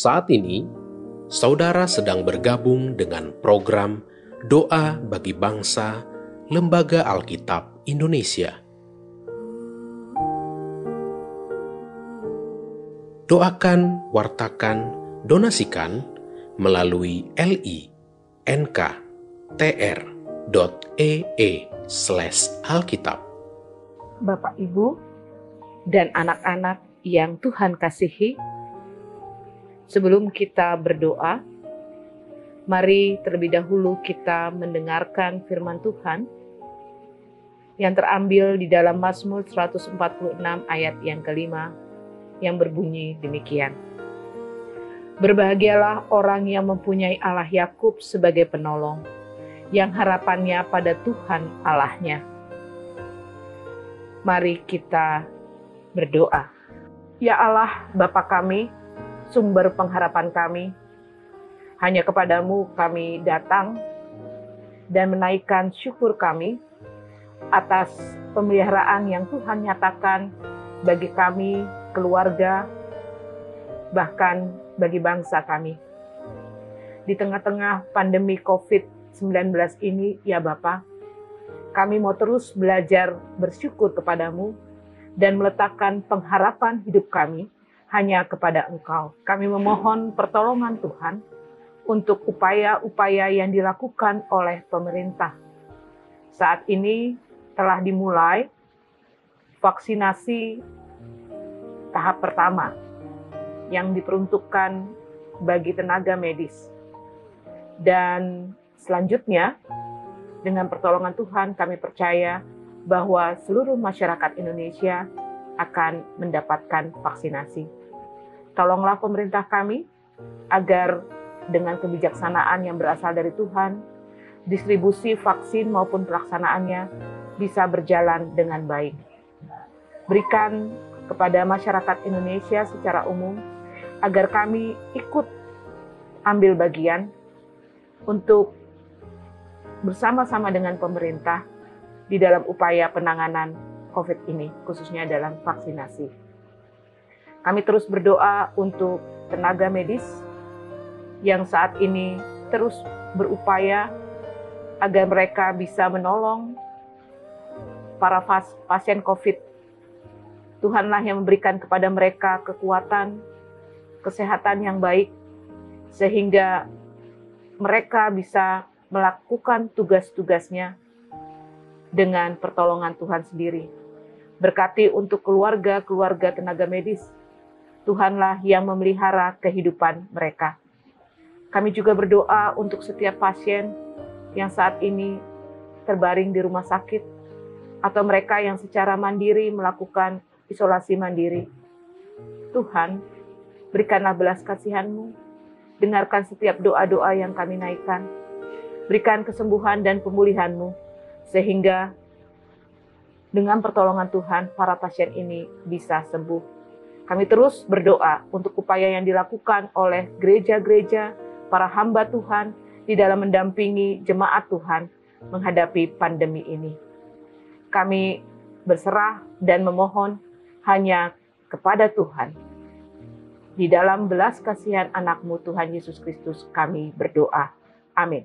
Saat ini, saudara sedang bergabung dengan program Doa bagi Bangsa Lembaga Alkitab Indonesia. Doakan, wartakan, donasikan melalui li.nk.tr.ee slash alkitab. Bapak, Ibu, dan anak-anak yang Tuhan kasihi, Sebelum kita berdoa, mari terlebih dahulu kita mendengarkan firman Tuhan yang terambil di dalam Mazmur 146 ayat yang kelima yang berbunyi demikian. Berbahagialah orang yang mempunyai Allah Yakub sebagai penolong, yang harapannya pada Tuhan Allahnya. Mari kita berdoa. Ya Allah, Bapa kami, sumber pengharapan kami. Hanya kepadamu kami datang dan menaikkan syukur kami atas pemeliharaan yang Tuhan nyatakan bagi kami, keluarga, bahkan bagi bangsa kami. Di tengah-tengah pandemi COVID-19 ini, ya Bapak, kami mau terus belajar bersyukur kepadamu dan meletakkan pengharapan hidup kami hanya kepada Engkau. Kami memohon pertolongan Tuhan untuk upaya-upaya yang dilakukan oleh pemerintah. Saat ini telah dimulai vaksinasi tahap pertama yang diperuntukkan bagi tenaga medis. Dan selanjutnya, dengan pertolongan Tuhan, kami percaya bahwa seluruh masyarakat Indonesia akan mendapatkan vaksinasi. Tolonglah pemerintah kami agar dengan kebijaksanaan yang berasal dari Tuhan, distribusi vaksin maupun pelaksanaannya bisa berjalan dengan baik. Berikan kepada masyarakat Indonesia secara umum agar kami ikut ambil bagian untuk bersama-sama dengan pemerintah di dalam upaya penanganan COVID ini, khususnya dalam vaksinasi. Kami terus berdoa untuk tenaga medis yang saat ini terus berupaya agar mereka bisa menolong para pasien COVID. Tuhanlah yang memberikan kepada mereka kekuatan, kesehatan yang baik, sehingga mereka bisa melakukan tugas-tugasnya dengan pertolongan Tuhan sendiri. Berkati untuk keluarga-keluarga tenaga medis Tuhanlah yang memelihara kehidupan mereka. Kami juga berdoa untuk setiap pasien yang saat ini terbaring di rumah sakit atau mereka yang secara mandiri melakukan isolasi mandiri. Tuhan, berikanlah belas kasihan-Mu, dengarkan setiap doa-doa yang kami naikkan, berikan kesembuhan dan pemulihan-Mu, sehingga dengan pertolongan Tuhan, para pasien ini bisa sembuh kami terus berdoa untuk upaya yang dilakukan oleh gereja-gereja, para hamba Tuhan di dalam mendampingi jemaat Tuhan menghadapi pandemi ini. Kami berserah dan memohon hanya kepada Tuhan. Di dalam belas kasihan anakmu Tuhan Yesus Kristus kami berdoa. Amin.